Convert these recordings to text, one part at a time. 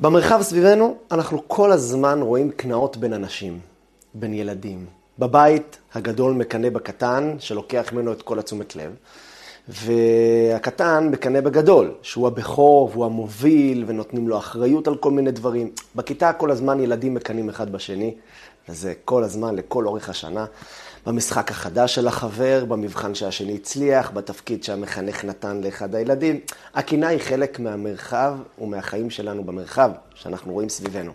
במרחב סביבנו אנחנו כל הזמן רואים קנאות בין אנשים, בין ילדים. בבית הגדול מקנא בקטן, שלוקח ממנו את כל התשומת לב, והקטן מקנא בגדול, שהוא הבכור והוא המוביל, ונותנים לו אחריות על כל מיני דברים. בכיתה כל הזמן ילדים מקנאים אחד בשני, וזה כל הזמן, לכל אורך השנה. במשחק החדש של החבר, במבחן שהשני הצליח, בתפקיד שהמחנך נתן לאחד הילדים. הקנאה היא חלק מהמרחב ומהחיים שלנו במרחב, שאנחנו רואים סביבנו.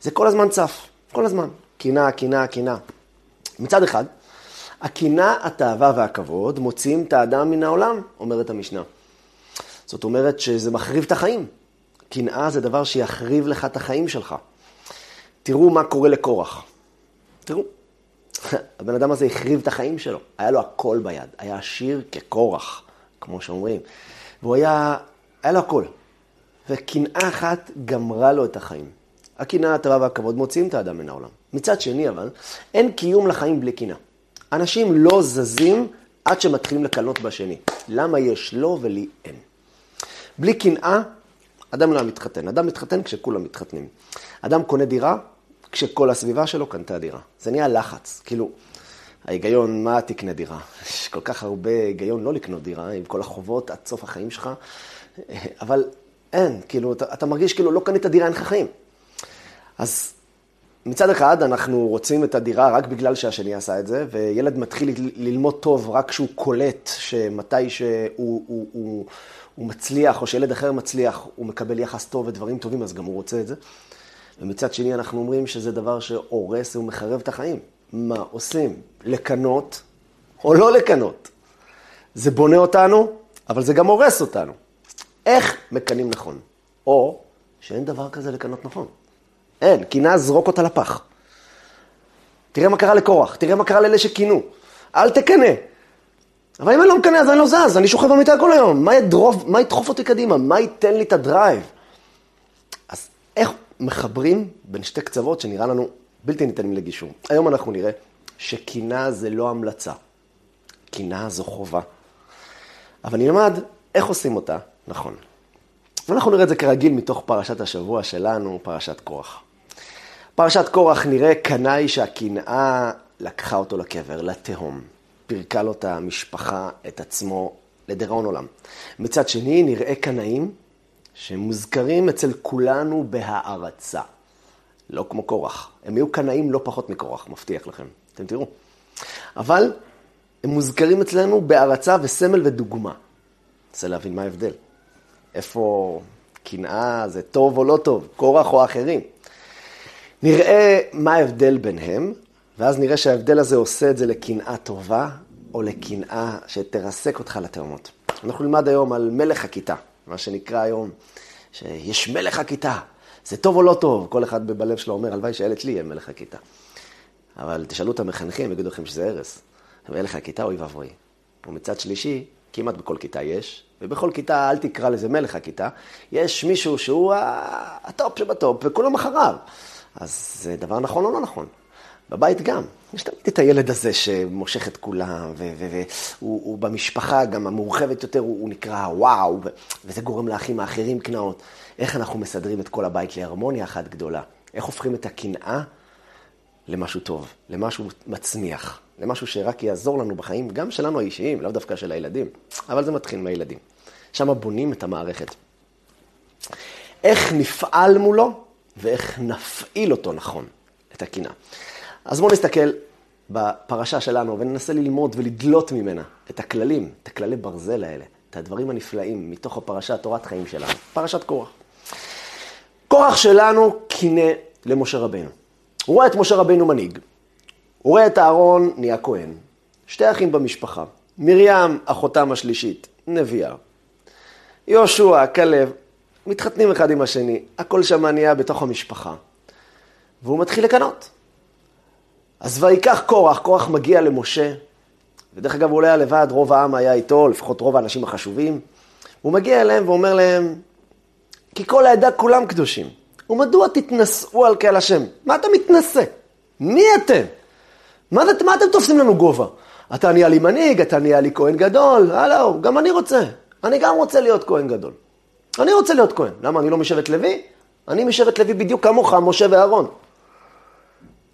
זה כל הזמן צף, כל הזמן. קנאה, קנאה, קנאה. מצד אחד, הקנאה, התאווה והכבוד מוציאים את האדם מן העולם, אומרת המשנה. זאת אומרת שזה מחריב את החיים. קנאה זה דבר שיחריב לך את החיים שלך. תראו מה קורה לקורח. תראו, הבן אדם הזה החריב את החיים שלו. היה לו הכל ביד. היה עשיר כקורח, כמו שאומרים. והוא היה, היה לו הכל. וקנאה אחת גמרה לו את החיים. הקנאה, התאווה והכבוד מוציאים את האדם מן העולם. מצד שני, אבל, אין קיום לחיים בלי קנאה. אנשים לא זזים עד שמתחילים לקנות בשני. למה יש לו ולי אין? בלי קנאה, אדם לא מתחתן. אדם מתחתן כשכולם מתחתנים. אדם קונה דירה כשכל הסביבה שלו קנתה דירה. זה נהיה לחץ. כאילו, ההיגיון, מה תקנה דירה? יש כל כך הרבה היגיון לא לקנות דירה, עם כל החובות עד סוף החיים שלך, אבל אין, כאילו, אתה, אתה מרגיש כאילו לא קנית דירה, אין לך חיים. אז מצד אחד, אנחנו רוצים את הדירה רק בגלל שהשני עשה את זה, וילד מתחיל ללמוד טוב רק כשהוא קולט שמתי שהוא הוא, הוא, הוא מצליח, או שילד אחר מצליח, הוא מקבל יחס טוב ודברים טובים, אז גם הוא רוצה את זה. ומצד שני, אנחנו אומרים שזה דבר שהורס ומחרב את החיים. מה עושים? לקנות או לא לקנות? זה בונה אותנו, אבל זה גם הורס אותנו. איך מקנים נכון? או שאין דבר כזה לקנות נכון. אין, קינה זרוק אותה לפח. תראה מה קרה לקורח, תראה מה קרה לאלה שקינו. אל תקנא. אבל אם אני לא מקנא אז אני לא זז, אני שוכב במיטה כל היום. מה, ידרוב, מה ידחוף אותי קדימה? מה ייתן לי את הדרייב? אז איך מחברים בין שתי קצוות שנראה לנו בלתי ניתנים לגישור? היום אנחנו נראה שקינה זה לא המלצה. קינה זו חובה. אבל נלמד איך עושים אותה נכון. ואנחנו נראה את זה כרגיל מתוך פרשת השבוע שלנו, פרשת קורח. פרשת קורח נראה קנאי שהקנאה לקחה אותו לקבר, לתהום. פירקה לו את המשפחה, את עצמו, לדיראון עולם. מצד שני, נראה קנאים שמוזכרים אצל כולנו בהערצה. לא כמו קורח. הם יהיו קנאים לא פחות מקורח, מבטיח לכם. אתם תראו. אבל הם מוזכרים אצלנו בהערצה וסמל ודוגמה. רוצה להבין מה ההבדל. איפה קנאה זה טוב או לא טוב, קורח או אחרים. נראה מה ההבדל ביניהם, ואז נראה שההבדל הזה עושה את זה לקנאה טובה, או לקנאה שתרסק אותך לתהומות. אנחנו נלמד היום על מלך הכיתה, מה שנקרא היום, שיש מלך הכיתה. זה טוב או לא טוב? כל אחד בלב שלו אומר, הלוואי שהילד שלי יהיה מלך הכיתה. אבל תשאלו את המחנכים, יגידו לכם שזה הרס. מלך הכיתה, אוי ואבוי. ומצד שלישי, כמעט בכל כיתה יש, ובכל כיתה, אל תקרא לזה מלך הכיתה, יש מישהו שהוא הטופ שבטופ, וכולם אחריו. אז זה דבר נכון או לא נכון? בבית גם. יש תמיד את הילד הזה שמושך את כולם, והוא במשפחה גם המורחבת יותר, הוא, הוא נקרא וואו, וזה גורם לאחים האחרים קנאות. איך אנחנו מסדרים את כל הבית להרמוניה אחת גדולה? איך הופכים את הקנאה למשהו טוב, למשהו מצמיח, למשהו שרק יעזור לנו בחיים, גם שלנו האישיים, לאו דווקא של הילדים, אבל זה מתחיל מהילדים. שם בונים את המערכת. איך נפעל מולו ואיך נפעיל אותו נכון, את הקנאה. אז בואו נסתכל בפרשה שלנו וננסה ללמוד ולדלות ממנה את הכללים, את הכללי ברזל האלה, את הדברים הנפלאים מתוך הפרשה, תורת חיים שלנו, פרשת קורח. קורח שלנו קינא למשה רבנו. הוא רואה את משה רבנו מנהיג, הוא רואה את אהרון נהיה כהן, שתי אחים במשפחה, מרים, אחותם השלישית, נביאה. יהושע, כלב, מתחתנים אחד עם השני, הכל שם נהיה בתוך המשפחה. והוא מתחיל לקנות. אז ויקח קורח, קורח מגיע למשה, ודרך אגב הוא עולה לבד, רוב העם היה איתו, לפחות רוב האנשים החשובים. הוא מגיע אליהם ואומר להם, כי כל העדה כולם קדושים. ומדוע תתנשאו על קהל השם? מה אתה מתנשא? מי אתם? מה, מה אתם תופסים לנו גובה? אתה נהיה לי מנהיג, אתה נהיה לי כהן גדול, הלו, גם אני רוצה. אני גם רוצה להיות כהן גדול. אני רוצה להיות כהן. למה, אני לא משבט לוי? אני משבט לוי בדיוק כמוך, משה ואהרון.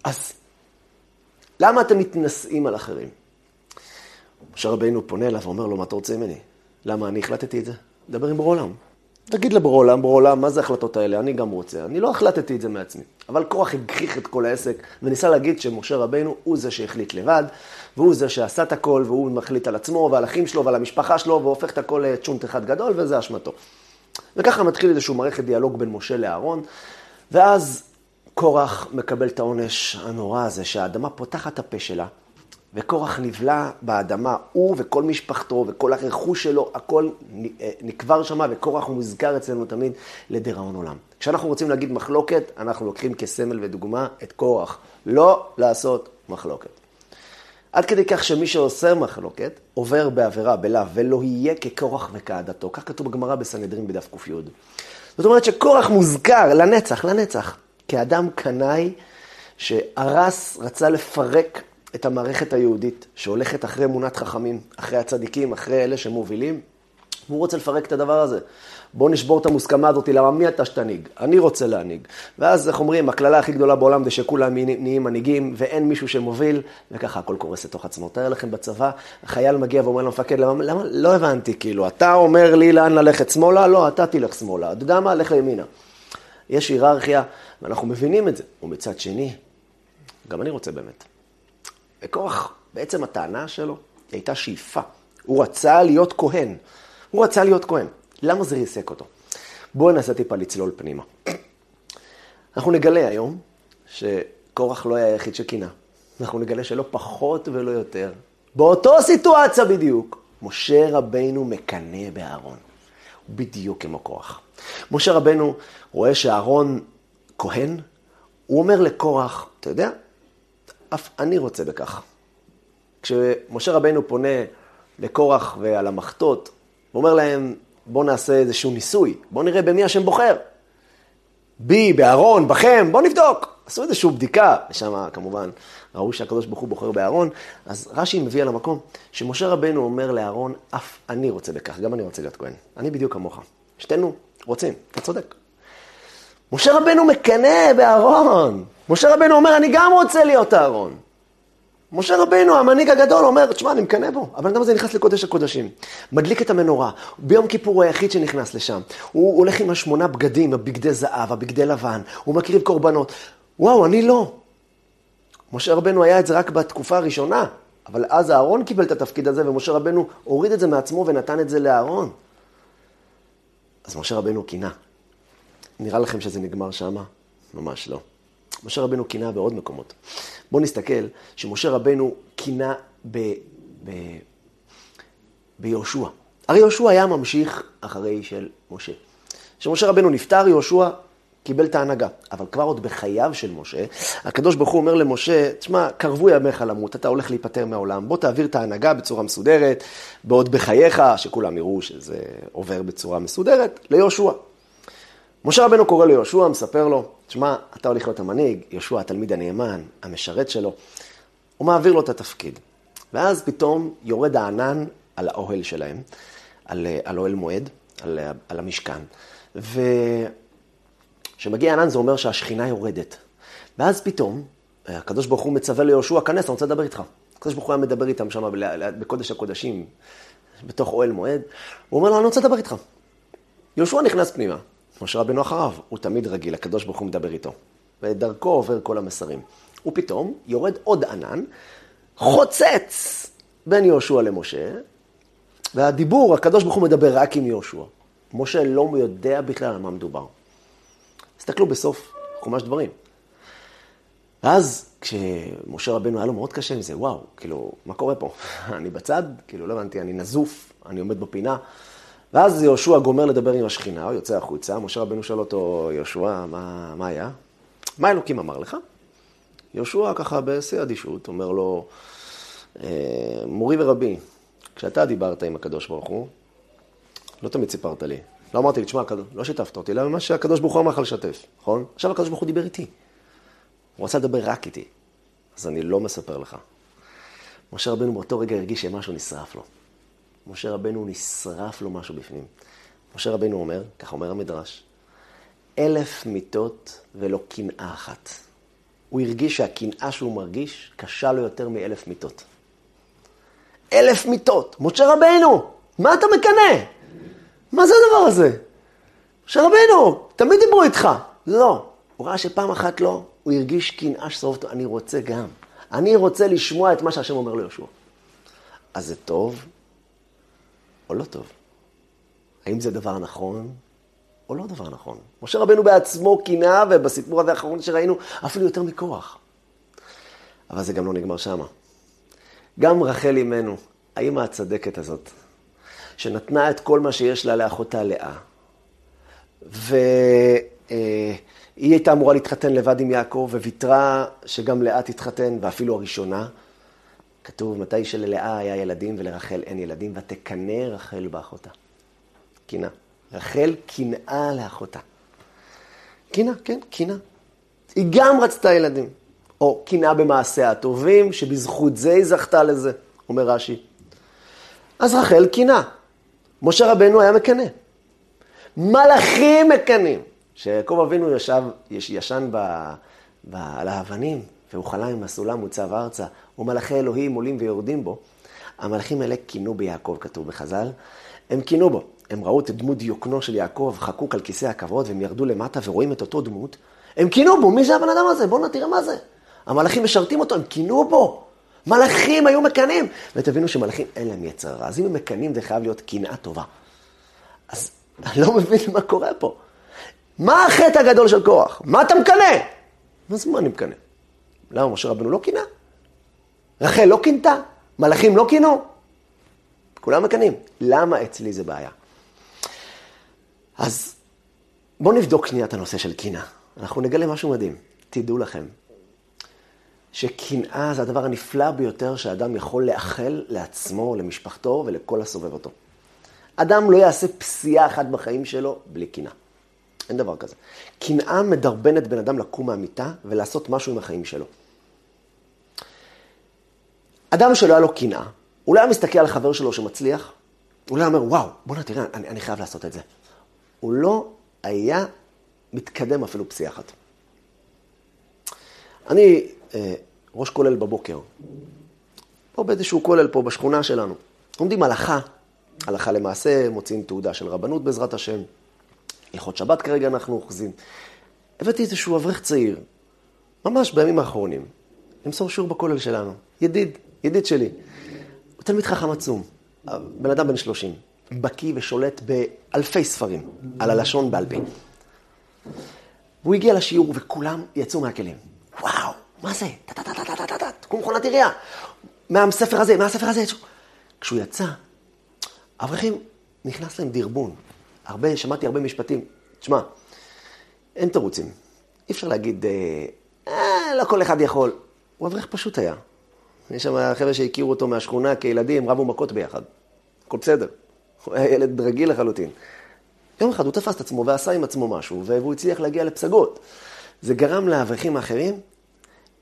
אז למה אתם מתנשאים על אחרים? משה רבינו פונה אליו ואומר לו, מה אתה רוצה ממני? למה אני החלטתי את זה? דבר עם ברור עולם. תגיד לברור עולם, ברור עולם, מה זה ההחלטות האלה? אני גם רוצה. אני לא החלטתי את זה מעצמי. אבל קורח הגחיך את כל העסק, וניסה להגיד שמשה רבינו הוא זה שהחליט לבד, והוא זה שעשה את הכל, והוא מחליט על עצמו ועל אחים שלו ועל המשפחה שלו, והופך את הכל לצ'ונט אחד גדול, וזה אשמתו. וככה מתחיל איזשהו מערכת דיאלוג בין משה לאהרון, ואז קורח מקבל את העונש הנורא הזה, שהאדמה פותחת את הפה שלה, וקורח נבלע באדמה, הוא וכל משפחתו וכל הרכוש שלו, הכל אה, נקבר שם, וקורח מוזכר אצלנו תמיד לדיראון עולם. כשאנחנו רוצים להגיד מחלוקת, אנחנו לוקחים כסמל ודוגמה את קורח. לא לעשות מחלוקת. עד כדי כך שמי שעושה מחלוקת, עובר בעבירה, בלאו, ולא יהיה כקורח וכעדתו. כך כתוב בגמרא בסנהדרין בדף ק"י. זאת אומרת שקורח מוזכר לנצח, לנצח, כאדם קנאי שהרס, רצה לפרק את המערכת היהודית, שהולכת אחרי אמונת חכמים, אחרי הצדיקים, אחרי אלה שמובילים, והוא רוצה לפרק את הדבר הזה. בואו נשבור את המוסכמה הזאת, למה מי אתה שתנהיג? אני רוצה להנהיג. ואז, איך אומרים, הקללה הכי גדולה בעולם זה שכולם נהיים מנהיגים, ואין מישהו שמוביל, וככה הכל קורס לתוך עצמו. תאר לכם בצבא, החייל מגיע ואומר למפקד, למה, למה, לא הבנתי, כאילו, אתה אומר לי לאן ללכת שמאלה? לא, אתה תלך שמאלה. אתה יודע מה? לך ימינה. יש היררכיה, ואנחנו מבינים את זה. ומצד שני, גם אני רוצה באמת. וקורח, בעצם הטענה שלו, הייתה שאיפה. הוא רצה להיות כהן. הוא רצה להיות כהן. למה זה ריסק אותו? בואו ננסה טיפה לצלול פנימה. אנחנו נגלה היום שקורח לא היה היחיד שקינה. אנחנו נגלה שלא פחות ולא יותר. באותו סיטואציה בדיוק, משה רבינו מקנא באהרון. בדיוק כמו קורח. משה רבנו רואה שאהרון כהן, הוא אומר לקורח, אתה יודע, אף אני רוצה בכך. כשמשה רבנו פונה לקורח ועל המחטות, הוא אומר להם, בואו נעשה איזשהו ניסוי, בואו נראה במי השם בוחר. בי, באהרון, בכם, בואו נבדוק. עשו איזושהי בדיקה, ושם כמובן ראו שהקדוש ברוך הוא בוחר באהרון, אז רש"י מביא על המקום, שמשה רבנו אומר לאהרון, אף אני רוצה בכך, גם אני רוצה להיות כהן. אני בדיוק כמוך. שתינו רוצים, אתה צודק. משה רבנו מקנא באהרון. משה רבנו אומר, אני גם רוצה להיות אהרון. משה רבנו, המנהיג הגדול, אומר, תשמע, אני מקנא בו. הבן אדם הזה נכנס לקודש הקודשים. מדליק את המנורה. ביום כיפור הוא היחיד שנכנס לשם. הוא הולך עם השמונה בגדים, הבגדי זהב, הבגדי לבן. הוא מקריב קורבנות. וואו, אני לא. משה רבנו היה את זה רק בתקופה הראשונה, אבל אז אהרון קיבל את התפקיד הזה, ומשה רבנו הוריד את זה מעצמו ונתן את זה לאהרון. אז משה רבנו קינה. נראה לכם שזה נגמר שמה? ממש לא. משה רבנו קינה בעוד מקומות. בואו נסתכל שמשה רבנו קינה ב... ב... ביהושע. הרי יהושע היה ממשיך אחרי של משה. כשמשה רבנו נפטר, יהושע קיבל את ההנהגה. אבל כבר עוד בחייו של משה, הקדוש ברוך הוא אומר למשה, תשמע, קרבו ימיך למות, אתה הולך להיפטר מהעולם, בוא תעביר את ההנהגה בצורה מסודרת, בעוד בחייך, שכולם יראו שזה עובר בצורה מסודרת, ליהושע. משה רבנו קורא ליהושע, מספר לו, תשמע, אתה הולך להיות המנהיג, יהושע התלמיד הנאמן, המשרת שלו, הוא מעביר לו את התפקיד. ואז פתאום יורד הענן על האוהל שלהם, על, על אוהל מועד, על, על המשכן. וכשמגיע ענן זה אומר שהשכינה יורדת. ואז פתאום, הקדוש ברוך הוא מצווה ליהושע, כנס, אני רוצה לדבר איתך. הקדוש ברוך הוא היה מדבר איתם שם בקודש הקודשים, בתוך אוהל מועד. הוא אומר לו, אני רוצה לדבר איתך. יהושע נכנס פנימה. משה רבנו אחריו, הוא תמיד רגיל, הקדוש ברוך הוא מדבר איתו. ודרכו עובר כל המסרים. ופתאום יורד עוד ענן, חוצץ בין יהושע למשה, והדיבור, הקדוש ברוך הוא מדבר רק עם יהושע. משה לא יודע בכלל על מה מדובר. תסתכלו בסוף חומש דברים. ואז כשמשה רבנו היה לו מאוד קשה עם זה, וואו, כאילו, מה קורה פה? אני בצד, כאילו, לא הבנתי, אני נזוף, אני עומד בפינה. ואז יהושע גומר לדבר עם השכינה, הוא יוצא החוצה, משה רבנו שואל אותו, יהושע, מה, מה היה? מה אלוקים אמר לך? יהושע ככה בשיא אדישות, אומר לו, אה, מורי ורבי, כשאתה דיברת עם הקדוש ברוך הוא, לא תמיד סיפרת לי. לא אמרתי לי, תשמע, לא שיתפת אותי, אלא מה שהקדוש ברוך הוא אמר לך לשתף, נכון? עכשיו הקדוש ברוך הוא דיבר איתי. הוא רצה לדבר רק איתי, אז אני לא מספר לך. משה רבנו באותו רגע הרגיש שמשהו נשרף לו. משה רבנו נשרף לו משהו בפנים. משה רבנו אומר, ככה אומר המדרש, אלף מיטות ולא קנאה אחת. הוא הרגיש שהקנאה שהוא מרגיש קשה לו יותר מאלף מיטות. אלף מיטות, משה רבנו, מה אתה מקנא? מה זה הדבר הזה? משה רבנו, תמיד דיברו איתך. לא, הוא ראה שפעם אחת לא, הוא הרגיש קנאה ששרוף אותו, אני רוצה גם. אני רוצה לשמוע את מה שהשם אומר ליהושע. אז זה טוב או לא טוב? האם זה דבר נכון או לא דבר נכון? משה רבנו בעצמו קינה, ובסיפור הזה האחרון שראינו, אפילו יותר מכוח. אבל זה גם לא נגמר שמה. גם רחל אימנו, האמא הצדקת הזאת, שנתנה את כל מה שיש לה לאחותה לאה, והיא הייתה אמורה להתחתן לבד עם יעקב, וויתרה שגם לאה תתחתן, ואפילו הראשונה. כתוב, מתי שללאה היה ילדים ולרחל אין ילדים, ותקנא רחל באחותה. קינה. רחל קנאה לאחותה. קינה, כן, קינה. היא גם רצתה ילדים. או קנאה במעשיה הטובים, שבזכות זה היא זכתה לזה, אומר רש"י. אז רחל קינה. משה רבנו היה מקנא. מלאכים מקנאים. כשיעקב אבינו ישב, ישן ב, ב, על האבנים, והוא חלם עם הסולם מוצב ארצה, ומלאכי אלוהים עולים ויורדים בו, המלאכים האלה קינו ביעקב, כתוב בחז"ל. הם קינו בו. הם ראו את דמות דיוקנו של יעקב חקוק על כיסא הכבוד, והם ירדו למטה ורואים את אותו דמות. הם קינו בו, מי זה הבן אדם הזה? בואו נראה מה זה. המלאכים משרתים אותו, הם קינו בו. מלאכים היו מקנאים. ותבינו שמלאכים אין להם יצר רע. אז אם הם מקנאים זה חייב להיות קנאה טובה. אז אני לא מבין מה קורה פה. מה החטא הגדול של כוח? מה אתה מקנא? מה זה מה אני מקנא? למה משה רבנו לא קינה? רחל לא קינתה? מלאכים לא קינו? כולם מקנאים. למה אצלי זה בעיה? אז בואו נבדוק שנייה את הנושא של קינה. אנחנו נגלה משהו מדהים. תדעו לכם, שקנאה זה הדבר הנפלא ביותר שאדם יכול לאחל לעצמו, למשפחתו ולכל הסובב אותו. אדם לא יעשה פסיעה אחת בחיים שלו בלי קנאה. אין דבר כזה. קנאה מדרבנת בן אדם לקום מהמיטה ולעשות משהו עם החיים שלו. אדם שלא היה לו קנאה, הוא לא היה מסתכל על חבר שלו שמצליח, הוא לא היה אומר, וואו, בוא'נה, תראה, אני, אני חייב לעשות את זה. הוא לא היה מתקדם אפילו פסיעה אחת. אני אה, ראש כולל בבוקר, פה באיזשהו כולל פה בשכונה שלנו. עומדים הלכה, הלכה למעשה, מוציאים תעודה של רבנות בעזרת השם. הלכות שבת כרגע אנחנו אוחזים. הבאתי איזשהו אברך צעיר, ממש בימים האחרונים, למסור שיעור בכולל שלנו. ידיד, ידיד שלי. הוא תלמיד חכם עצום, בן אדם בן 30. בקיא ושולט באלפי ספרים על הלשון בעל פה. והוא הגיע לשיעור וכולם יצאו מהכלים. וואו, מה זה? טה-טה-טה-טה-טה-טה, כמו מכונת עירייה. מהספר הזה, מהספר הזה. כשהוא יצא, האברכים נכנס להם דרבון. הרבה, שמעתי הרבה משפטים. תשמע, אין תירוצים. אי אפשר להגיד, אה, לא כל אחד יכול. הוא אברך פשוט היה. יש שם חבר'ה שהכירו אותו מהשכונה כילדים, רבו מכות ביחד. הכל בסדר. הוא היה ילד רגיל לחלוטין. יום אחד הוא תפס את עצמו ועשה עם עצמו משהו, והוא הצליח להגיע לפסגות. זה גרם לאברכים האחרים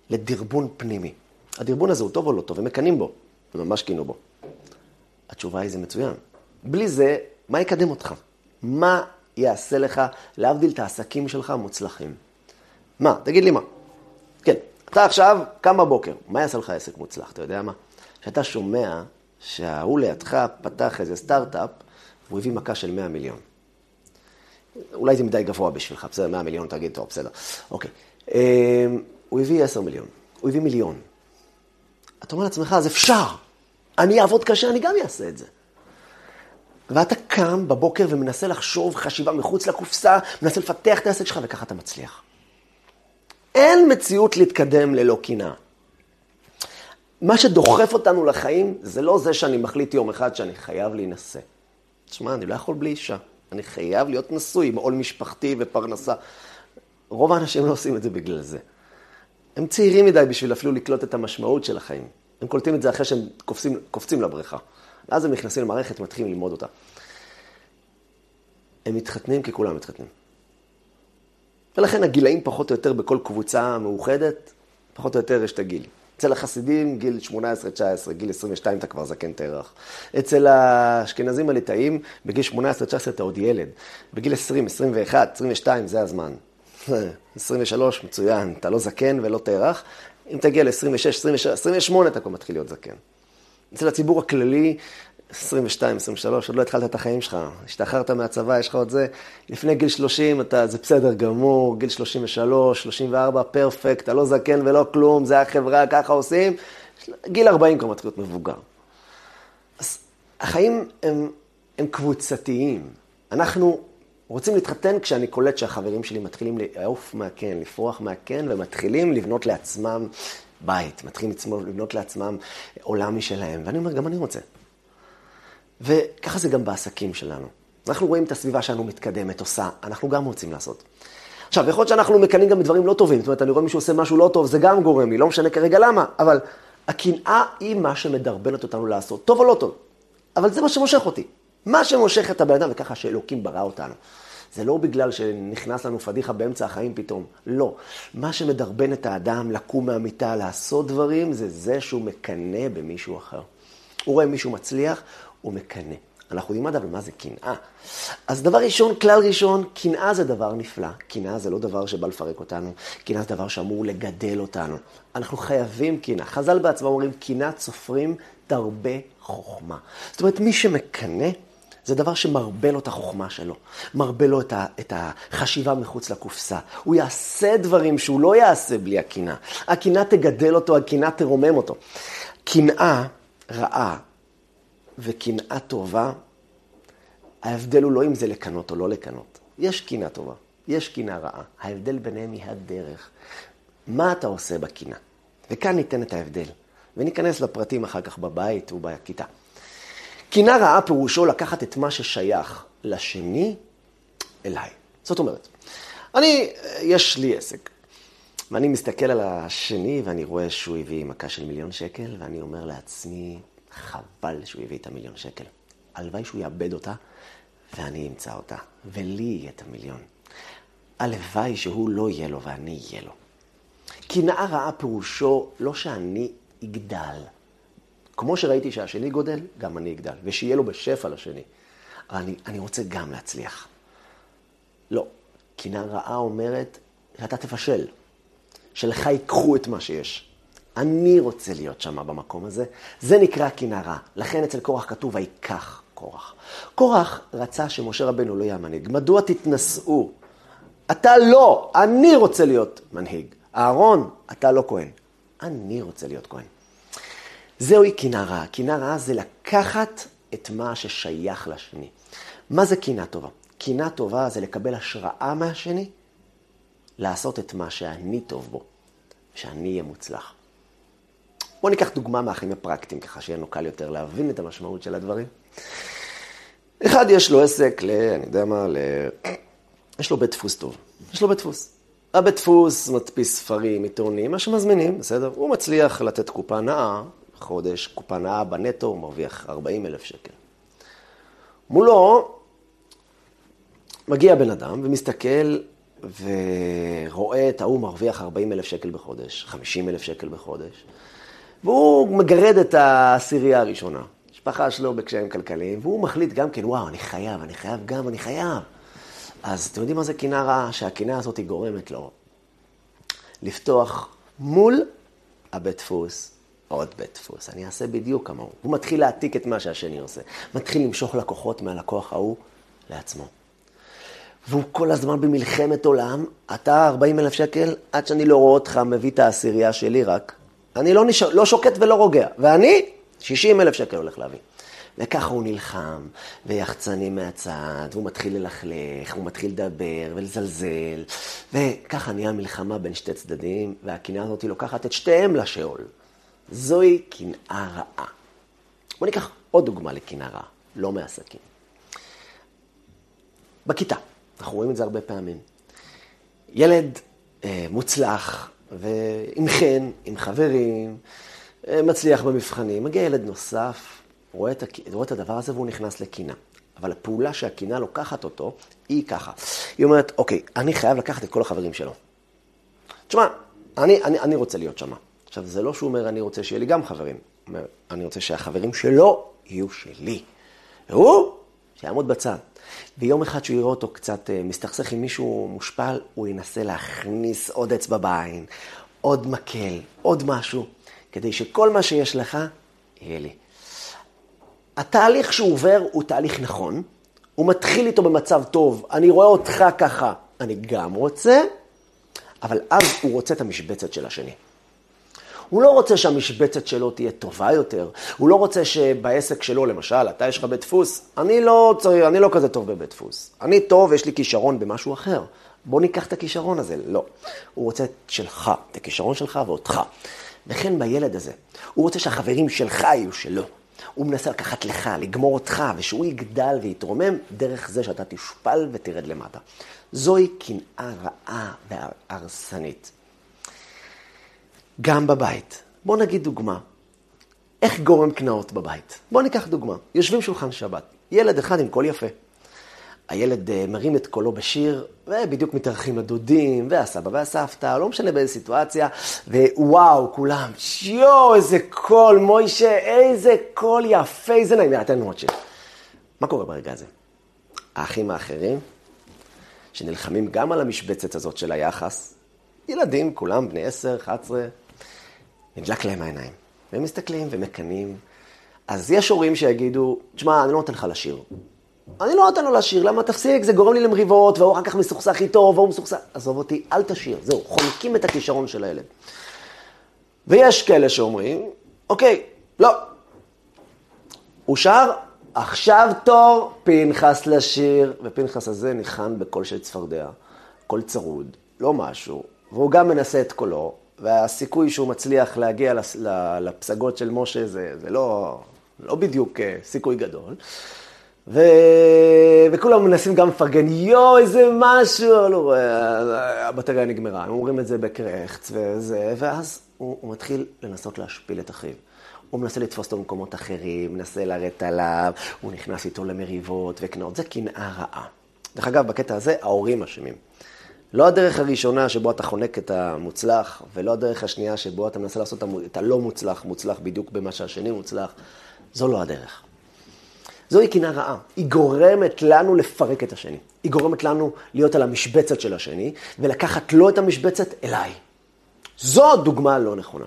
לדרבון פנימי. הדרבון הזה הוא טוב או לא טוב? הם מקנאים בו. הם ממש קינו בו. התשובה היא זה מצוין. בלי זה, מה יקדם אותך? מה יעשה לך, להבדיל את העסקים שלך המוצלחים? מה? תגיד לי מה. כן, אתה עכשיו קם בבוקר, מה יעשה לך עסק מוצלח? אתה יודע מה? כשאתה שומע שההוא לידך פתח איזה סטארט-אפ, והוא הביא מכה של 100 מיליון. אולי זה מדי גבוה בשבילך, בסדר, 100 מיליון, תגיד, טוב, בסדר. אוקיי. אמ, הוא הביא 10 מיליון, הוא הביא מיליון. אתה אומר לעצמך, אז אפשר. אני אעבוד קשה, אני גם אעשה את זה. ואתה קם בבוקר ומנסה לחשוב חשיבה מחוץ לקופסה, מנסה לפתח את העסק שלך, וככה אתה מצליח. אין מציאות להתקדם ללא קנאה. מה שדוחף אותנו לחיים, זה לא זה שאני מחליט יום אחד שאני חייב להינשא. תשמע, אני לא יכול בלי אישה. אני חייב להיות נשוי עם עול משפחתי ופרנסה. רוב האנשים לא עושים את זה בגלל זה. הם צעירים מדי בשביל אפילו לקלוט את המשמעות של החיים. הם קולטים את זה אחרי שהם קופצים, קופצים לבריכה. ואז הם נכנסים למערכת ומתחילים ללמוד אותה. הם מתחתנים כי כולם מתחתנים. ולכן הגילאים פחות או יותר בכל קבוצה מאוחדת, פחות או יותר יש את הגיל. אצל החסידים, גיל 18-19, גיל 22 אתה כבר זקן תרח. אצל האשכנזים הליטאים, בגיל 18-19 אתה עוד ילד. בגיל 20, 21, 22, זה הזמן. 23, מצוין, אתה לא זקן ולא תרח. אם תגיע ל-26, 26, 28, אתה כבר מתחיל להיות זקן. אצל הציבור הכללי, 22, 23, עוד לא התחלת את החיים שלך, השתחררת מהצבא, יש לך עוד זה. לפני גיל 30, אתה, זה בסדר גמור, גיל 33, 34, פרפקט, אתה לא זקן ולא כלום, זה החברה, ככה עושים. גיל 40 כבר מתחיל להיות מבוגר. אז החיים הם, הם קבוצתיים. אנחנו רוצים להתחתן כשאני קולט שהחברים שלי מתחילים לעוף מהקן, לפרוח מהקן, ומתחילים לבנות לעצמם בית, מתחילים לבנות לעצמם עולם משלהם. ואני אומר, גם אני רוצה. וככה זה גם בעסקים שלנו. אנחנו רואים את הסביבה שלנו מתקדמת, עושה, אנחנו גם רוצים לעשות. עכשיו, יכול להיות שאנחנו מקנאים גם בדברים לא טובים, זאת אומרת, אני רואה מישהו עושה משהו לא טוב, זה גם גורם לי, לא משנה כרגע למה, אבל הקנאה היא מה שמדרבנת אותנו לעשות, טוב או לא טוב. אבל זה מה שמושך אותי. מה שמושך את הבן אדם, וככה שאלוקים ברא אותנו. זה לא בגלל שנכנס לנו פדיחה באמצע החיים פתאום, לא. מה שמדרבן את האדם לקום מהמיטה, לעשות דברים, זה זה שהוא מקנא במישהו אחר. הוא רואה מישהו מצליח, הוא מקנא. אנחנו יודעים אבל מה זה קנאה. אז דבר ראשון, כלל ראשון, קנאה זה דבר נפלא. קנאה זה לא דבר שבא לפרק אותנו, קנאה זה דבר שאמור לגדל אותנו. אנחנו חייבים קנאה. חז"ל בעצמם אומרים, קנאה צופרים תרבה חוכמה. זאת אומרת, מי שמקנא, זה דבר שמרבה לו את החוכמה שלו, מרבה לו את, ה, את החשיבה מחוץ לקופסה. הוא יעשה דברים שהוא לא יעשה בלי הקנאה. הקנאה תגדל אותו, הקנאה תרומם אותו. קנאה רעה וקנאה טובה, ההבדל הוא לא אם זה לקנות או לא לקנות. יש קנאה טובה, יש קנאה רעה. ההבדל ביניהם היא הדרך. מה אתה עושה בקנאה? וכאן ניתן את ההבדל. וניכנס לפרטים אחר כך בבית ובכיתה. קנאה רעה פירושו לקחת את מה ששייך לשני אליי. זאת אומרת, אני, יש לי עסק, ואני מסתכל על השני ואני רואה שהוא הביא מכה של מיליון שקל, ואני אומר לעצמי, חבל שהוא הביא את המיליון שקל. הלוואי שהוא יאבד אותה, ואני אמצא אותה, ולי יהיה את המיליון. הלוואי שהוא לא יהיה לו ואני אהיה לו. קנאה רעה פירושו לא שאני אגדל. כמו שראיתי שהשני גודל, גם אני אגדל, ושיהיה לו בשפע לשני. אבל אני, אני רוצה גם להצליח. לא. קנאה רעה אומרת שאתה תפשל, שלך ייקחו את מה שיש. אני רוצה להיות שם במקום הזה. זה נקרא רעה. לכן אצל קורח כתוב, ויקח קורח. קורח רצה שמשה רבנו לא יהיה מנהיג. מדוע תתנשאו? אתה לא, אני רוצה להיות מנהיג. אהרון, אתה לא כהן. אני רוצה להיות כהן. זוהי. קנאה רעה זה לקחת את מה ששייך לשני. מה זה קנאה טובה? קנאה טובה זה לקבל השראה מהשני, לעשות את מה שאני טוב בו, שאני אהיה מוצלח. בואו ניקח דוגמה מהחיים הפרקטיים, ככה שיהיה לנו קל יותר להבין את המשמעות של הדברים. אחד יש לו עסק ל... אני יודע מה, ל... יש לו בית דפוס טוב. יש לו בית דפוס. הבית דפוס מדפיס ספרים, עיתונים, מה שמזמינים, בסדר? הוא מצליח לתת קופה נאה, חודש, קופה נאה בנטו, הוא מרוויח 40 אלף שקל. מולו מגיע בן אדם ומסתכל ורואה את ההוא מרוויח 40 אלף שקל בחודש, 50 אלף שקל בחודש. והוא מגרד את העשירייה הראשונה. המשפחה שלו בקשיים כלכליים, והוא מחליט גם כן, וואו, אני חייב, אני חייב גם, אני חייב. אז אתם יודעים מה זה קנאה רעה? שהקנאה הזאת היא גורמת לו לפתוח מול הבית דפוס עוד בית דפוס. אני אעשה בדיוק כמוהו. הוא מתחיל להעתיק את מה שהשני עושה. מתחיל למשוך לקוחות מהלקוח ההוא לעצמו. והוא כל הזמן במלחמת עולם, אתה 40 אלף שקל, עד שאני לא רואה אותך מביא את העשירייה שלי רק, אני לא, נש... לא שוקט ולא רוגע. ואני, 60 אלף שקל הולך להביא. וככה הוא נלחם, ויחצנים מהצד, והוא מתחיל ללכלך, הוא מתחיל לדבר ולזלזל, וככה נהיה מלחמה בין שתי צדדים, והקנאה הזאת לוקחת את שתיהם לשאול. זוהי קנאה רעה. בואו ניקח עוד דוגמה לקנאה רעה, לא מעסקים. בכיתה, אנחנו רואים את זה הרבה פעמים. ילד אה, מוצלח, ועם חן, עם חברים, אה, מצליח במבחנים. מגיע ילד נוסף, רואה את, רואה את הדבר הזה והוא נכנס לקנאה. אבל הפעולה שהקנאה לוקחת אותו, היא ככה. היא אומרת, אוקיי, אני חייב לקחת את כל החברים שלו. תשמע, אני, אני, אני רוצה להיות שמה. עכשיו, זה לא שהוא אומר, אני רוצה שיהיה לי גם חברים. הוא אומר, אני רוצה שהחברים שלו יהיו שלי. והוא, שיעמוד בצד. ויום אחד שהוא יראה אותו קצת אה, מסתכסך עם מישהו מושפל, הוא ינסה להכניס עוד אצבע בעין, עוד מקל, עוד משהו, כדי שכל מה שיש לך, יהיה לי. התהליך שהוא עובר הוא תהליך נכון, הוא מתחיל איתו במצב טוב, אני רואה אותך ככה, אני גם רוצה, אבל אז הוא רוצה את המשבצת של השני. הוא לא רוצה שהמשבצת שלו תהיה טובה יותר, הוא לא רוצה שבעסק שלו, למשל, אתה יש לך בית דפוס, אני לא, צריך, אני לא כזה טוב בבית דפוס. אני טוב, יש לי כישרון במשהו אחר. בוא ניקח את הכישרון הזה. לא. הוא רוצה את שלך, את הכישרון שלך ואותך. וכן בילד הזה, הוא רוצה שהחברים שלך יהיו שלו. הוא מנסה לקחת לך, לגמור אותך, ושהוא יגדל ויתרומם דרך זה שאתה תשפל ותרד למטה. זוהי קנאה רעה והרסנית. גם בבית. בוא נגיד דוגמה. איך גורם קנאות בבית? בוא ניקח דוגמה. יושבים שולחן שבת, ילד אחד עם קול יפה. הילד אה, מרים את קולו בשיר, ובדיוק מתארחים הדודים, והסבא והסבתא, לא משנה באיזה סיטואציה, ווואו, כולם, שיו, איזה קול, מוישה, איזה קול יפה, איזה נעים, יאללה, תן לנו עוד שיר. מה קורה ברגע הזה? האחים האחרים, שנלחמים גם על המשבצת הזאת של היחס, ילדים, כולם בני 10, 11, נדלק להם העיניים. והם מסתכלים ומקנאים. אז יש הורים שיגידו, תשמע, אני לא נותן לך לשיר. אני לא נותן לו לשיר, למה תפסיק? זה גורם לי למריבות, והוא אחר כך מסוכסך איתו, והוא מסוכסך... עזוב אותי, אל תשיר. זהו, חונקים את הכישרון של הילד. ויש כאלה שאומרים, אוקיי, לא. הוא שר, עכשיו תור פנחס לשיר, ופנחס הזה ניחן בקול של צפרדע, קול צרוד, לא משהו, והוא גם מנסה את קולו, והסיכוי שהוא מצליח להגיע לפסגות של משה זה, זה לא, לא בדיוק אה, סיכוי גדול. ו... וכולם מנסים גם לפרגן, יואו, איזה משהו, לא, הבטריה נגמרה, הם אומרים את זה בקרחץ וזה, ואז הוא, הוא מתחיל לנסות להשפיל את אחיו. הוא מנסה לתפוס אותו במקומות אחרים, מנסה לרדת עליו, הוא נכנס איתו למריבות וקנאות, זה קנאה רעה. דרך אגב, בקטע הזה, ההורים אשמים. לא הדרך הראשונה שבו אתה חונק את המוצלח, ולא הדרך השנייה שבו אתה מנסה לעשות את הלא מוצלח, מוצלח בדיוק במה שהשני מוצלח, זו לא הדרך. זוהי קנאה רעה. היא גורמת לנו לפרק את השני. היא גורמת לנו להיות על המשבצת של השני, ולקחת לו את המשבצת אליי. זו דוגמה לא נכונה.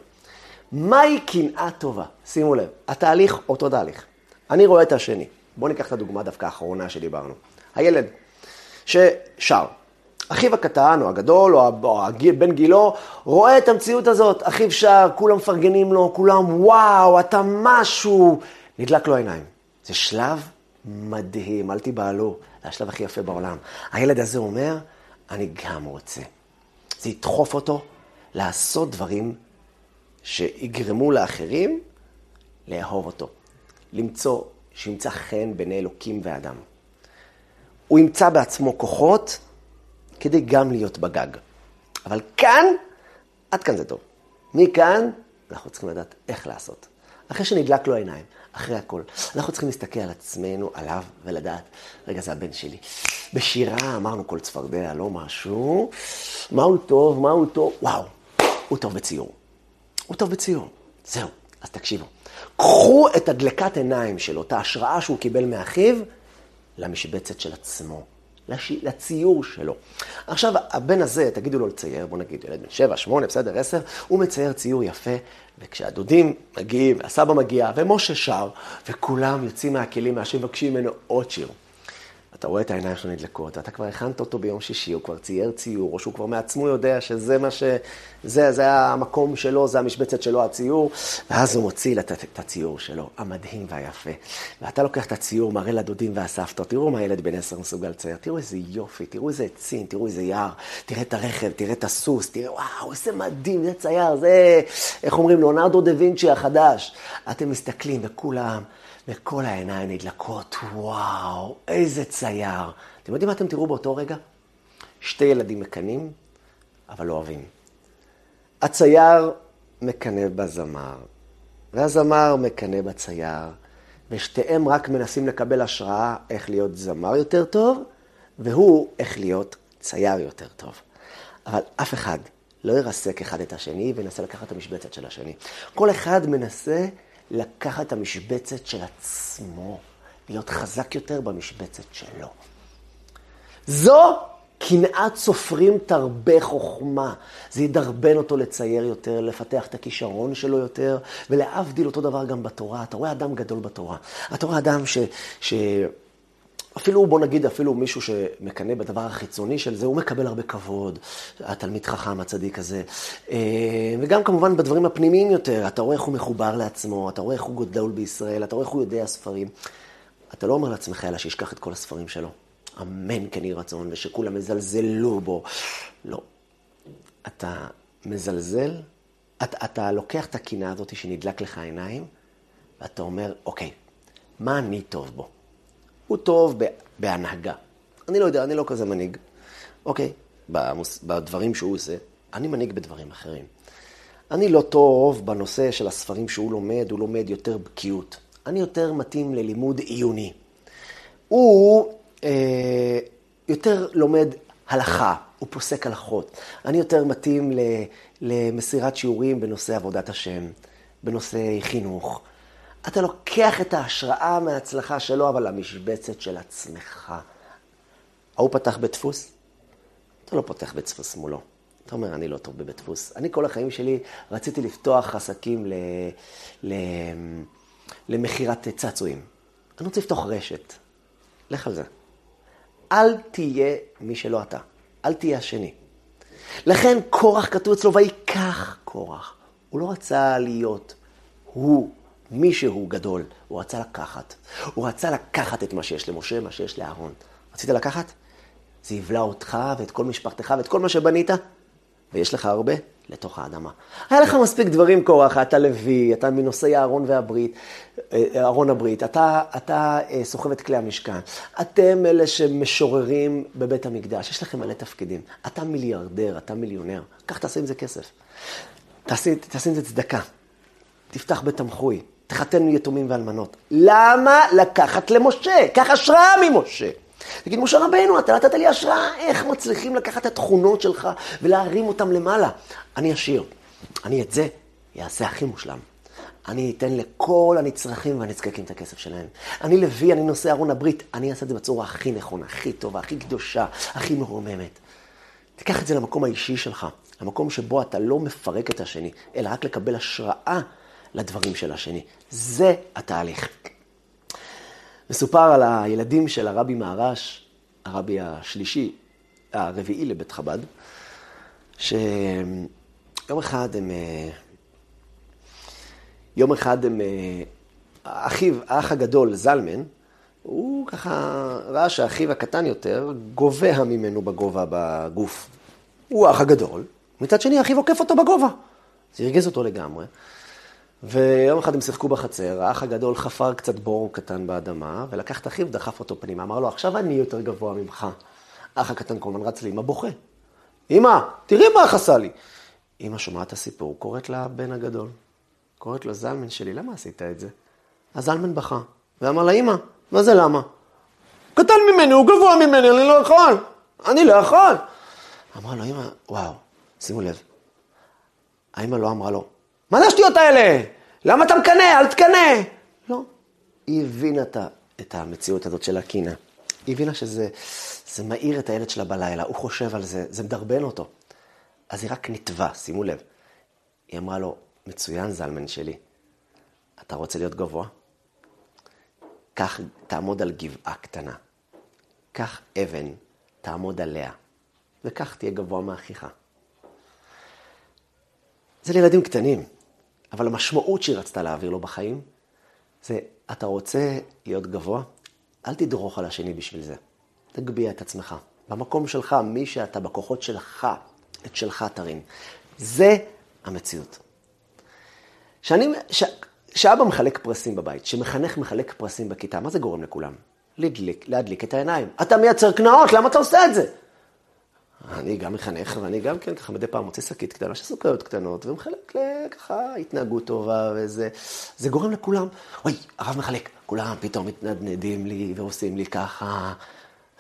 מהי קנאה טובה? שימו לב, התהליך אותו תהליך. אני רואה את השני. בואו ניקח את הדוגמה דווקא האחרונה שדיברנו. הילד ששר. אחיו הקטן, או הגדול, או בן גילו, רואה את המציאות הזאת. אחיו שר, כולם מפרגנים לו, כולם, וואו, אתה משהו. נדלק לו עיניים. זה שלב מדהים, אל תיבהלו, זה השלב הכי יפה בעולם. הילד הזה אומר, אני גם רוצה. זה ידחוף אותו לעשות דברים שיגרמו לאחרים לאהוב אותו. למצוא, שימצא חן בין אלוקים ואדם. הוא ימצא בעצמו כוחות כדי גם להיות בגג. אבל כאן, עד כאן זה טוב. מכאן, אנחנו צריכים לדעת איך לעשות. אחרי שנדלק לו העיניים, אחרי הכל, אנחנו צריכים להסתכל על עצמנו, עליו, ולדעת, רגע, זה הבן שלי. בשירה אמרנו כל צפרדע, לא משהו. מה הוא טוב, מה הוא טוב? וואו, הוא טוב בציור. הוא טוב בציור. זהו, אז תקשיבו. קחו את הדלקת עיניים שלו, את ההשראה שהוא קיבל מאחיו, למשבצת של עצמו. לציור שלו. עכשיו, הבן הזה, תגידו לו לצייר, בוא נגיד, ילד בן שבע, שמונה, בסדר, עשר, הוא מצייר ציור יפה, וכשהדודים מגיעים, והסבא מגיע, ומשה שר, וכולם יוצאים מהכלים, מהשם מבקשים ממנו עוד שיר. אתה רואה את העיניים שלו נדלקות, ואתה כבר הכנת אותו ביום שישי, הוא כבר צייר ציור, או שהוא כבר מעצמו יודע שזה מה ש... זה, זה המקום שלו, זה המשבצת שלו, הציור, ואז הוא מוציא את, את הציור שלו, המדהים והיפה. ואתה לוקח את הציור, מראה לדודים והסבתות, תראו מה ילד בן עשר מסוגל לצייר, תראו איזה יופי, תראו איזה עצים, תראו איזה יער, תראה את הרכב, תראה את הסוס, תראה, וואו, איזה מדהים, זה צייר, זה, איך אומרים, ליאונרדו דה וינצ'י החדש. אתם מסתכלים, וכולם... וכל העיניים נדלקות, וואו, איזה צייר. אתם יודעים מה אתם תראו באותו רגע? שתי ילדים מקנאים, אבל לא אוהבים. הצייר מקנא בזמר, והזמר מקנא בצייר, ושתיהם רק מנסים לקבל השראה איך להיות זמר יותר טוב, והוא איך להיות צייר יותר טוב. אבל אף אחד לא ירסק אחד את השני וינסה לקחת את המשבצת של השני. כל אחד מנסה לקחת את המשבצת של עצמו, להיות חזק יותר במשבצת שלו. זו קנאת סופרים תרבה חוכמה. זה ידרבן אותו לצייר יותר, לפתח את הכישרון שלו יותר, ולהבדיל אותו דבר גם בתורה. אתה רואה אדם גדול בתורה. אתה רואה אדם ש... ש... אפילו, בוא נגיד, אפילו מישהו שמקנא בדבר החיצוני של זה, הוא מקבל הרבה כבוד, התלמיד חכם, הצדיק הזה. אה, וגם כמובן בדברים הפנימיים יותר, אתה רואה איך הוא מחובר לעצמו, אתה רואה איך הוא גדול בישראל, אתה רואה איך הוא יודע ספרים. אתה לא אומר לעצמך, אלא שישכח את כל הספרים שלו. אמן כן יהי רצון, ושכולם יזלזלו בו. לא. אתה מזלזל, אתה, אתה לוקח את הקינה הזאת שנדלק לך עיניים, ואתה אומר, אוקיי, מה אני טוב בו? הוא טוב בהנהגה. אני לא יודע, אני לא כזה מנהיג. אוקיי, בדברים שהוא עושה, אני מנהיג בדברים אחרים. אני לא טוב בנושא של הספרים שהוא לומד, הוא לומד יותר בקיאות. אני יותר מתאים ללימוד עיוני. הוא אה, יותר לומד הלכה, הוא פוסק הלכות. אני יותר מתאים למסירת שיעורים בנושא עבודת השם, בנושא חינוך. אתה לוקח את ההשראה מההצלחה שלו, אבל למשבצת של עצמך. ההוא פתח בית דפוס? אתה לא פותח בית דפוס מולו. אתה אומר, אני לא טוב בבית דפוס. אני כל החיים שלי רציתי לפתוח עסקים ל... ל... למכירת צעצועים. אני רוצה לפתוח רשת. לך על זה. אל תהיה מי שלא אתה. אל תהיה השני. לכן קורח כתוב אצלו, ויקח קורח. הוא לא רצה להיות הוא מי שהוא גדול, הוא רצה לקחת. הוא רצה לקחת את מה שיש למשה, מה שיש לאהרון. רצית לקחת? זה יבלע אותך ואת כל משפחתך ואת כל מה שבנית, ויש לך הרבה, לתוך האדמה. היה לך מספיק דברים, קורח, אתה לוי, אתה מנושאי הארון והברית, אה, ארון הברית, אתה, אתה אה, סוחב את כלי המשכן, אתם אלה שמשוררים בבית המקדש, יש לכם מלא תפקידים. אתה מיליארדר, אתה מיליונר, קח תעשה עם זה כסף. תעשה, תעשה עם זה צדקה, תפתח בית תמחוי, תחתן יתומים ואלמנות. למה לקחת למשה? קח השראה ממשה. תגיד, משה רבנו, אתה נתת לי השראה, איך מצליחים לקחת את התכונות שלך ולהרים אותם למעלה? אני עשיר, אני את זה אעשה הכי מושלם. אני אתן לכל הנצרכים והנזקקים את הכסף שלהם. אני לוי, אני נושא ארון הברית, אני אעשה את זה בצורה הכי נכונה, הכי טובה, הכי קדושה, הכי מרוממת. תיקח את זה למקום האישי שלך, למקום שבו אתה לא מפרק את השני, אלא רק לקבל השראה לדברים של השני. זה התהליך. מסופר על הילדים של הרבי מהרש, הרבי השלישי, הרביעי לבית חב"ד, שיום אחד הם... אה, יום אחד הם... אה, אחיו, האח הגדול, זלמן, הוא ככה ראה שאחיו הקטן יותר גובהה ממנו בגובה בגוף. הוא האח הגדול, מצד שני אחיו עוקף אותו בגובה. זה הרגז אותו לגמרי. ויום אחד הם שיחקו בחצר, האח הגדול חפר קצת בור קטן באדמה, ולקח את אחיו ודחף אותו פנימה. אמר לו, עכשיו אני יותר גבוה ממך. האח הקטן כל הזמן רץ לאמא בוכה. אמא, תראי מה אח עשה לי. אמא שומעת את הסיפור, קוראת לבן הגדול. קוראת לו, זלמן שלי, למה עשית את זה? אז זלמן בכה, ואמר לה, אמא, מה זה למה? קטן ממני, הוא גבוה ממני, אני לא יכול. אני לא יכול. אמרה לו, אמא, וואו, שימו לב. האמא לא אמרה לו, מה זה השטויות האלה? למה אתה מקנא? אל תקנא. לא. היא הבינה את המציאות הזאת של הקינה. היא הבינה שזה מאיר את הילד שלה בלילה, הוא חושב על זה, זה מדרבן אותו. אז היא רק נתבע, שימו לב. היא אמרה לו, מצוין זלמן שלי, אתה רוצה להיות גבוה? קח, תעמוד על גבעה קטנה. קח אבן, תעמוד עליה, וכך תהיה גבוה מאחיך. זה לילדים קטנים. אבל המשמעות שהיא רצתה להעביר לו בחיים, זה, אתה רוצה להיות גבוה? אל תדרוך על השני בשביל זה. תגביה את עצמך. במקום שלך, מי שאתה, בכוחות שלך, את שלך תרים. זה המציאות. שאני, ש, שאבא מחלק פרסים בבית, שמחנך מחלק פרסים בכיתה, מה זה גורם לכולם? להדליק, להדליק את העיניים. אתה מייצר קנאות, למה אתה עושה את זה? אני גם מחנך, ואני גם כן ככה מדי פעם מוצא שקית קטנה של סוכריות קטנות, ומחלק לככה התנהגות טובה וזה. זה גורם לכולם, אוי, הרב מחלק, כולם פתאום מתנדנדים לי ועושים לי ככה.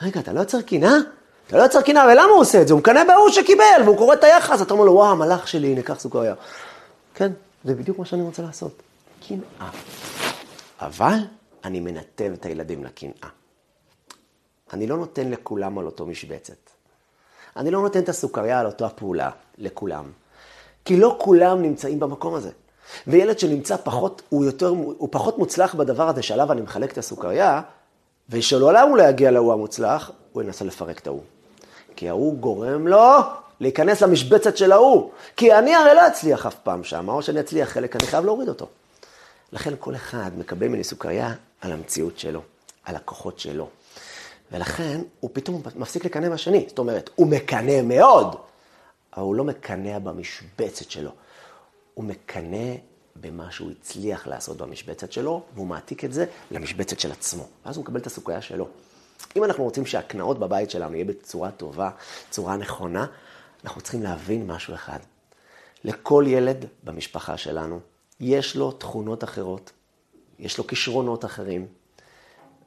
רגע, אתה לא יוצר קינה? אתה לא יוצר קנאה, ולמה הוא עושה את זה? הוא מקנא בהוא שקיבל, והוא קורא את היחס, אתה אומר לו, וואו, המלאך שלי, הנה, קח סוכריה. כן, זה בדיוק מה שאני רוצה לעשות. קנאה. אבל אני מנתב את הילדים לקנאה. אני לא נותן לכולם על אותו משבצת. אני לא נותן את הסוכריה על אותה פעולה לכולם. כי לא כולם נמצאים במקום הזה. וילד שנמצא פחות, הוא, יותר, הוא פחות מוצלח בדבר הזה שעליו אני מחלק את הסוכריה, ושלעולם הוא לא יגיע להוא המוצלח, הוא ינסה לפרק את ההוא. כי ההוא גורם לו להיכנס למשבצת של ההוא. כי אני הרי לא אצליח אף פעם שם, או שאני אצליח חלק, אני חייב להוריד אותו. לכן כל אחד מקבל ממני סוכריה על המציאות שלו, על הכוחות שלו. ולכן הוא פתאום מפסיק לקנא מהשני. זאת אומרת, הוא מקנא מאוד, אבל הוא לא מקנא במשבצת שלו. הוא מקנא במה שהוא הצליח לעשות במשבצת שלו, והוא מעתיק את זה למשבצת של עצמו. ואז הוא מקבל את הסוכריה שלו. אם אנחנו רוצים שהקנאות בבית שלנו יהיה בצורה טובה, צורה נכונה, אנחנו צריכים להבין משהו אחד. לכל ילד במשפחה שלנו יש לו תכונות אחרות, יש לו כישרונות אחרים,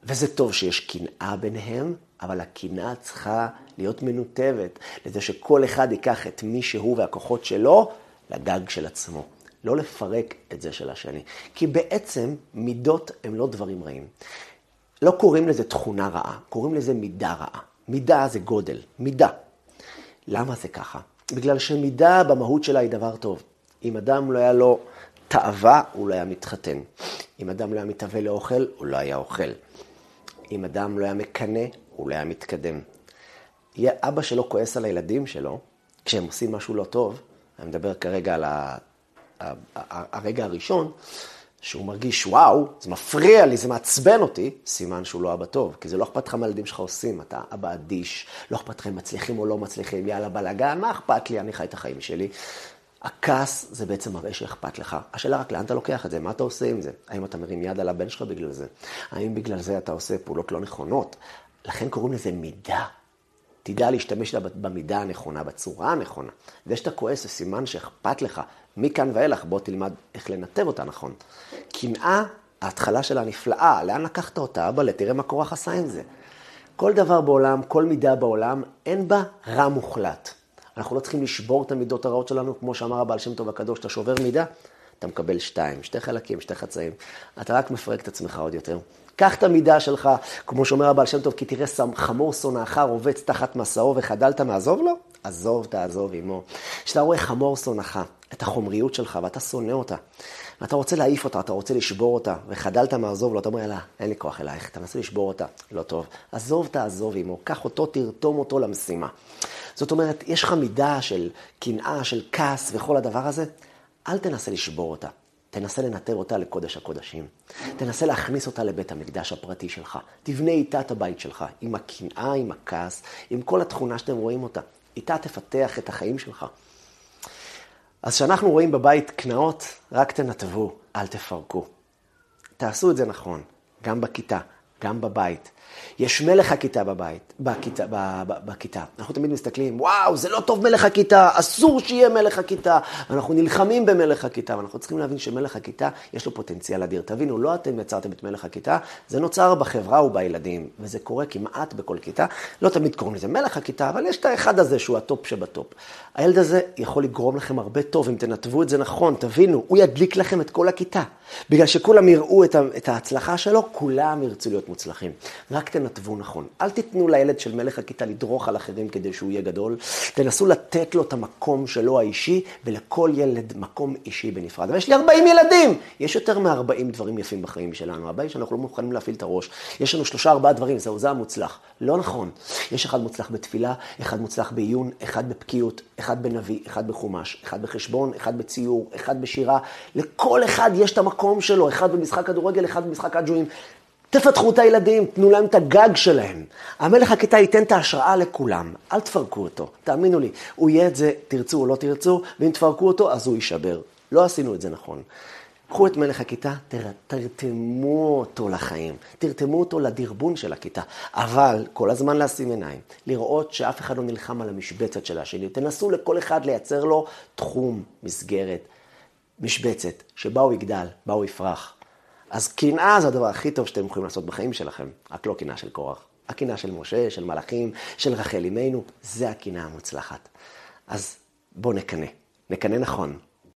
וזה טוב שיש קנאה ביניהם, אבל הקנאה צריכה להיות מנותבת לזה שכל אחד ייקח את מי שהוא והכוחות שלו לגג של עצמו. לא לפרק את זה של השני. כי בעצם מידות הם לא דברים רעים. לא קוראים לזה תכונה רעה, קוראים לזה מידה רעה. מידה זה גודל, מידה. למה זה ככה? בגלל שמידה במהות שלה היא דבר טוב. אם אדם לא היה לו תאווה, הוא לא היה מתחתן. אם אדם לא היה מתאווה לאוכל, הוא לא היה אוכל. אם אדם לא היה מקנא, הוא לא היה מתקדם. אבא שלו כועס על הילדים שלו, כשהם עושים משהו לא טוב, אני מדבר כרגע על ה... הרגע הראשון, שהוא מרגיש, וואו, זה מפריע לי, זה מעצבן אותי, סימן שהוא לא אבא טוב. כי זה לא אכפת לך מה הילדים שלך עושים, אתה אבא אדיש, לא אכפת לך אם מצליחים או לא מצליחים, יאללה בלאגן, מה אכפת לי, אני חי את החיים שלי. הכעס זה בעצם מראה שאכפת לך. השאלה רק לאן אתה לוקח את זה, מה אתה עושה עם זה? האם אתה מרים יד על הבן שלך בגלל זה? האם בגלל זה אתה עושה פעולות לא נכונות? לכן קוראים לזה מידה. תדע להשתמש במידה הנכונה, בצורה הנכונה. זה שאתה כועס זה סימן שאכפת לך. מכאן ואילך בוא תלמד איך לנתב אותה נכון. קנאה, ההתחלה שלה נפלאה, לאן לקחת אותה? אבא, תראה מה קורח עשה עם זה. כל דבר בעולם, כל מידה בעולם, אין בה רע מוחלט. אנחנו לא צריכים לשבור את המידות הרעות שלנו, כמו שאמר הבעל שם טוב הקדוש, אתה שובר מידה, אתה מקבל שתיים, שתי חלקים, שתי חצאים. אתה רק מפרק את עצמך עוד יותר. קח את המידה שלך, כמו שאומר הבעל שם טוב, כי תראה חמור שונאך רובץ תחת מסעו וחדלת מעזוב לו, עזוב תעזוב עמו. כשאתה רואה חמור שונאך, את החומריות שלך, ואתה שונא אותה, ואתה רוצה להעיף אותה, אתה רוצה לשבור אותה, וחדלת מעזוב לו, אתה אומר, יאללה, אין לי כוח אלייך, אתה מנסה לשבור אותה, לא טוב. עזוב תעזוב עמו, קח אותו, תרתום אותו למשימה. זאת אומרת, יש לך מידה של קנאה, של כעס וכל הדבר הזה, אל תנסה לשבור אותה. תנסה לנטר אותה לקודש הקודשים. תנסה להכניס אותה לבית המקדש הפרטי שלך. תבנה איתה את הבית שלך, עם הקנאה, עם הכעס, עם כל התכונה שאתם רואים אותה. איתה תפתח את החיים שלך. אז כשאנחנו רואים בבית קנאות, רק תנתבו, אל תפרקו. תעשו את זה נכון, גם בכיתה, גם בבית. יש מלך הכיתה בבית, בכיתה, בכיתה. אנחנו תמיד מסתכלים, וואו, זה לא טוב מלך הכיתה, אסור שיהיה מלך הכיתה. אנחנו נלחמים במלך הכיתה, ואנחנו צריכים להבין שמלך הכיתה, יש לו פוטנציאל אדיר. תבינו, לא אתם יצרתם את מלך הכיתה, זה נוצר בחברה ובילדים, וזה קורה כמעט בכל כיתה. לא תמיד קוראים לזה מלך הכיתה, אבל יש את האחד הזה שהוא הטופ שבטופ. הילד הזה יכול לגרום לכם הרבה טוב, אם תנתבו את זה נכון, תבינו, הוא ידליק לכם את כל הכיתה. בגלל שכולם יראו את ההצלחה שלו, כולם ירצו להיות מוצלחים. רק תנתבו נכון. אל תיתנו לילד של מלך הכיתה לדרוך על אחרים כדי שהוא יהיה גדול. תנסו לתת לו את המקום שלו האישי, ולכל ילד מקום אישי בנפרד. ויש לי 40 ילדים! יש יותר מ-40 דברים יפים בחיים שלנו. הבעיה שאנחנו לא מוכנים להפעיל את הראש. יש לנו שלושה, ארבעה דברים, זהו, זה המוצלח. לא נכון. יש אחד מוצלח בתפילה, אחד מוצלח בעיון, אחד בבקיאות, אחד בנביא, אחד בחומש, אחד בחשבון, אחד בציור, אחד בשירה. לכל אחד יש את המקום שלו, אחד במשחק כדורגל, אחד במשחק אג'ואים. תפתחו את הילדים, תנו להם את הגג שלהם. המלך הכיתה ייתן את ההשראה לכולם, אל תפרקו אותו. תאמינו לי, הוא יהיה את זה, תרצו או לא תרצו, ואם תפרקו אותו, אז הוא יישבר. לא עשינו את זה נכון. קחו את מלך הכיתה, תרתמו אותו לחיים, תרתמו אותו לדרבון של הכיתה, אבל כל הזמן לשים עיניים, לראות שאף אחד לא נלחם על המשבצת של השני. תנסו לכל אחד לייצר לו תחום, מסגרת, משבצת, שבה הוא יגדל, בה הוא יפרח. אז קנאה זה הדבר הכי טוב שאתם יכולים לעשות בחיים שלכם, רק לא קנאה של קורח. הקינה של משה, של מלאכים, של רחל אמנו, זה הקינה המוצלחת. אז בואו נקנא. נקנא נכון.